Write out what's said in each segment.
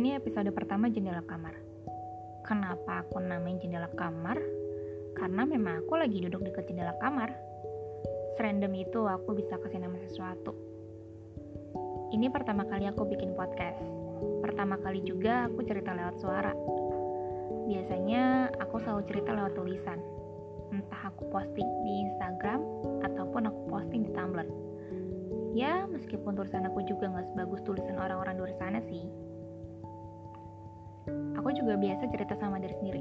Ini episode pertama jendela kamar. Kenapa aku namain jendela kamar? Karena memang aku lagi duduk dekat jendela kamar. Serandom itu aku bisa kasih nama sesuatu. Ini pertama kali aku bikin podcast. Pertama kali juga aku cerita lewat suara. Biasanya aku selalu cerita lewat tulisan. Entah aku posting di Instagram ataupun aku posting di Tumblr. Ya, meskipun tulisan aku juga nggak sebagus tulisan orang-orang di sana sih. Aku juga biasa cerita sama diri sendiri.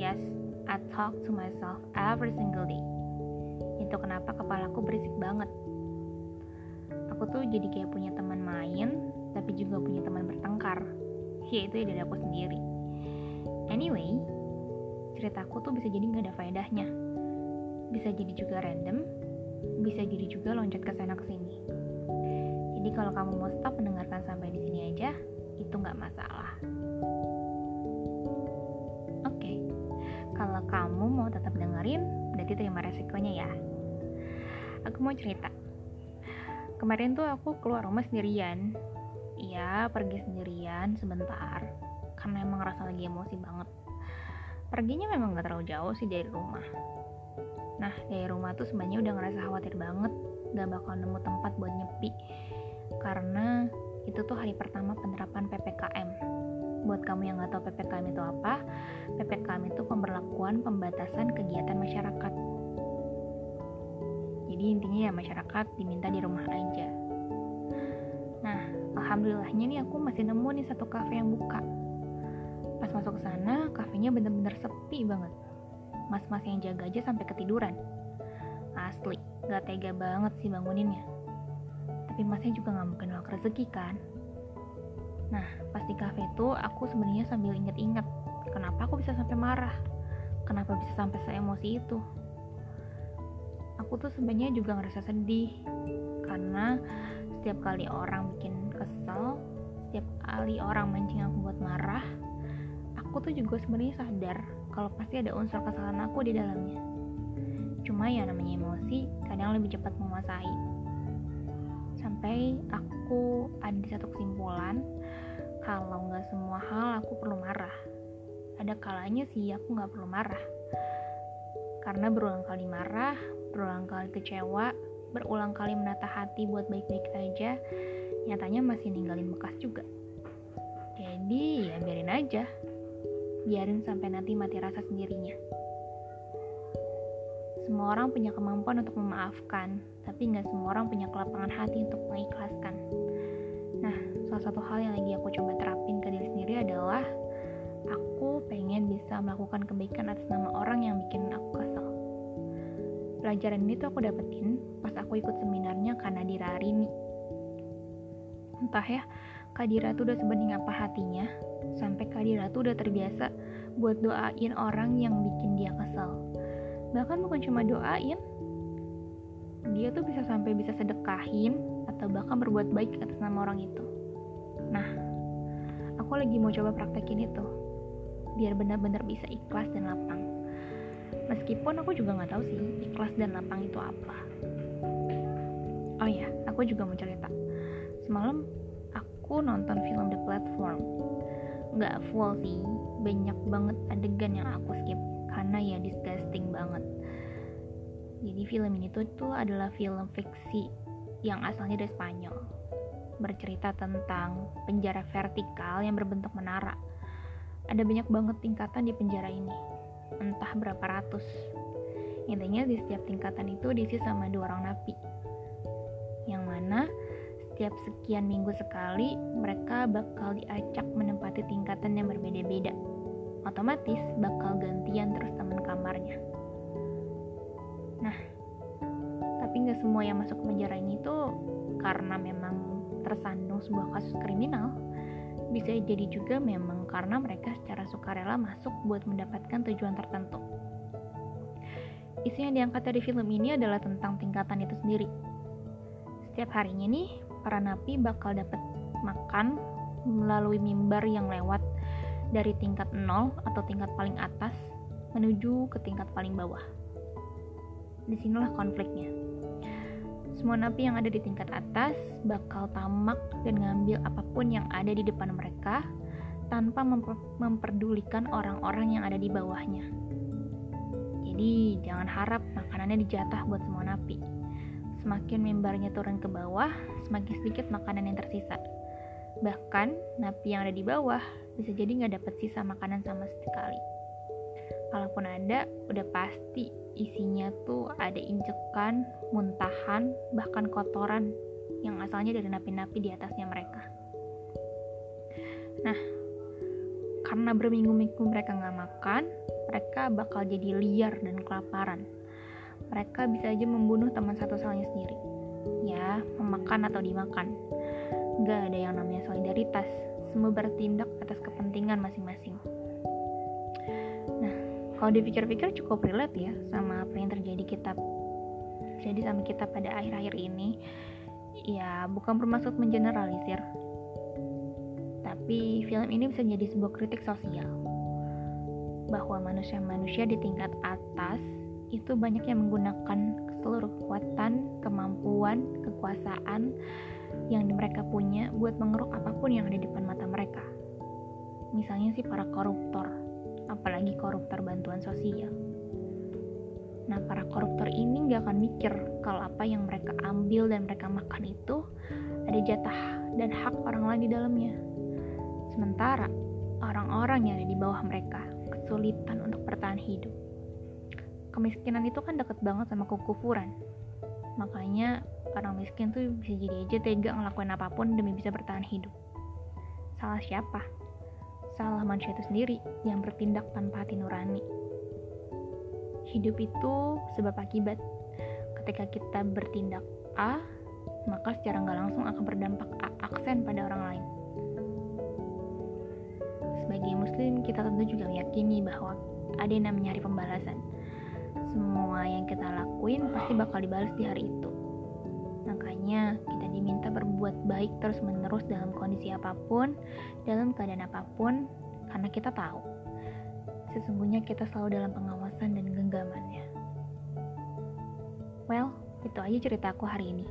Yes, I talk to myself every single day. Itu kenapa kepalaku berisik banget. Aku tuh jadi kayak punya teman main, tapi juga punya teman bertengkar. Yaitu ya dari aku sendiri. Anyway, ceritaku tuh bisa jadi nggak ada faedahnya. Bisa jadi juga random, bisa jadi juga loncat ke sana ke sini. Jadi kalau kamu mau stop mendengarkan sampai di sini aja, itu nggak masalah. Kalau kamu mau tetap dengerin, berarti terima resikonya ya. Aku mau cerita. Kemarin tuh aku keluar rumah sendirian. Iya, pergi sendirian sebentar. Karena emang rasa lagi emosi banget. Perginya memang gak terlalu jauh sih dari rumah Nah, dari rumah tuh sebenarnya udah ngerasa khawatir banget gak bakal nemu tempat buat nyepi. Karena itu tuh hari pertama penerapan PPKM. Buat kamu yang gak tahu PPKM itu apa, PPKM itu pemberlakuan pembatasan kegiatan masyarakat. Jadi intinya ya masyarakat diminta di rumah aja. Nah, alhamdulillahnya nih aku masih nemu nih satu kafe yang buka. Pas masuk ke sana, kafenya bener-bener sepi banget mas-mas yang jaga aja sampai ketiduran. Asli, gak tega banget sih banguninnya. Tapi masnya juga gak mungkin nolak rezeki kan? Nah, pas di kafe itu aku sebenarnya sambil inget-inget kenapa aku bisa sampai marah, kenapa bisa sampai saya emosi itu. Aku tuh sebenarnya juga ngerasa sedih karena setiap kali orang bikin kesel, setiap kali orang mancing aku buat marah, aku tuh juga sebenarnya sadar kalau pasti ada unsur kesalahan aku di dalamnya. Cuma ya namanya emosi, kadang lebih cepat menguasai. Sampai aku ada satu kesimpulan, kalau nggak semua hal aku perlu marah. Ada kalanya sih aku nggak perlu marah. Karena berulang kali marah, berulang kali kecewa, berulang kali menata hati buat baik-baik aja, nyatanya masih ninggalin bekas juga. Jadi ya biarin aja biarin sampai nanti mati rasa sendirinya. Semua orang punya kemampuan untuk memaafkan, tapi nggak semua orang punya kelapangan hati untuk mengikhlaskan. Nah, salah satu hal yang lagi aku coba terapin ke diri sendiri adalah melakukan kebaikan atas nama orang yang bikin aku kesel. Pelajaran ini tuh aku dapetin pas aku ikut seminarnya karena Rini. Entah ya, Kadira tuh udah sebening apa hatinya, sampai Kadira tuh udah terbiasa buat doain orang yang bikin dia kesal. Bahkan bukan cuma doain, dia tuh bisa sampai bisa sedekahin atau bahkan berbuat baik atas nama orang itu. Nah, aku lagi mau coba praktekin itu, biar benar-benar bisa ikhlas dan lapang. Meskipun aku juga nggak tahu sih ikhlas dan lapang itu apa. Oh ya, aku juga mau cerita. Semalam aku nonton film The Platform nggak full sih banyak banget adegan yang aku skip karena ya disgusting banget jadi film ini tuh, tuh adalah film fiksi yang asalnya dari Spanyol bercerita tentang penjara vertikal yang berbentuk menara ada banyak banget tingkatan di penjara ini entah berapa ratus intinya di setiap tingkatan itu diisi sama dua orang napi yang mana setiap sekian minggu sekali mereka bakal diacak menempati tingkatan yang berbeda-beda. Otomatis bakal gantian terus teman kamarnya. Nah, tapi nggak semua yang masuk penjara ini tuh karena memang tersandung sebuah kasus kriminal. Bisa jadi juga memang karena mereka secara sukarela masuk buat mendapatkan tujuan tertentu. Isu yang diangkat dari film ini adalah tentang tingkatan itu sendiri. Setiap harinya nih, para napi bakal dapat makan melalui mimbar yang lewat dari tingkat nol atau tingkat paling atas menuju ke tingkat paling bawah. Di sinilah konfliknya. Semua napi yang ada di tingkat atas bakal tamak dan ngambil apa pun yang ada di depan mereka tanpa memper memperdulikan orang-orang yang ada di bawahnya. Jadi, jangan harap makanannya dijatah buat semua napi. Semakin mimbarnya turun ke bawah, semakin sedikit makanan yang tersisa. Bahkan, napi yang ada di bawah bisa jadi nggak dapat sisa makanan sama sekali. Kalaupun ada, udah pasti isinya tuh ada injekan, muntahan, bahkan kotoran yang asalnya dari napi-napi di atasnya mereka. Nah, karena berminggu-minggu mereka nggak makan, mereka bakal jadi liar dan kelaparan. Mereka bisa aja membunuh teman satu salnya sendiri. Ya, memakan atau dimakan. Nggak ada yang namanya solidaritas. Semua bertindak atas kepentingan masing-masing. Kalau dipikir-pikir cukup relate ya sama apa yang terjadi kita jadi sama kita pada akhir-akhir ini. Ya, bukan bermaksud mengeneralisir, tapi film ini bisa jadi sebuah kritik sosial bahwa manusia-manusia di tingkat atas itu banyak yang menggunakan seluruh kekuatan, kemampuan, kekuasaan yang mereka punya buat mengeruk apa pun yang ada di depan mata mereka. Misalnya sih para koruptor, apalagi koruptor bantuan sosial. Nah, para koruptor ini nggak akan mikir kalau apa yang mereka ambil dan mereka makan itu ada jatah dan hak orang lain di dalamnya. Sementara orang-orang yang ada di bawah mereka kesulitan untuk bertahan hidup. Kemiskinan itu kan deket banget sama kekufuran. Makanya orang miskin tuh bisa jadi aja tega ngelakuin apa pun demi bisa bertahan hidup. Salah siapa? Salah manusia itu sendiri yang bertindak tanpa hati nurani. Hidup itu sebab akibat. Ketika kita bertindak A, maka secara nggak langsung akan berdampak A aksen pada orang lain sebagai muslim kita tentu juga meyakini bahwa ada yang namanya pembalasan semua yang kita lakuin pasti bakal dibalas di hari itu makanya kita diminta baik terus menerus dalam kondisi apa pun dalam keadaan apa pun karena kita tahu sesungguhnya kita selalu dalam pengawasan dan genggamannya well itu aja cerita aku hari ini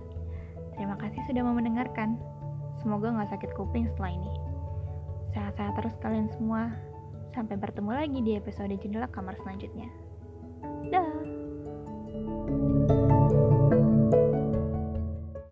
terima kasih sudah mau mendengarkan semoga nggak sakit kuping setelah ini Sehat-sehat terus kalian semua. Sampai bertemu lagi di episode jendela kamar selanjutnya. Dah.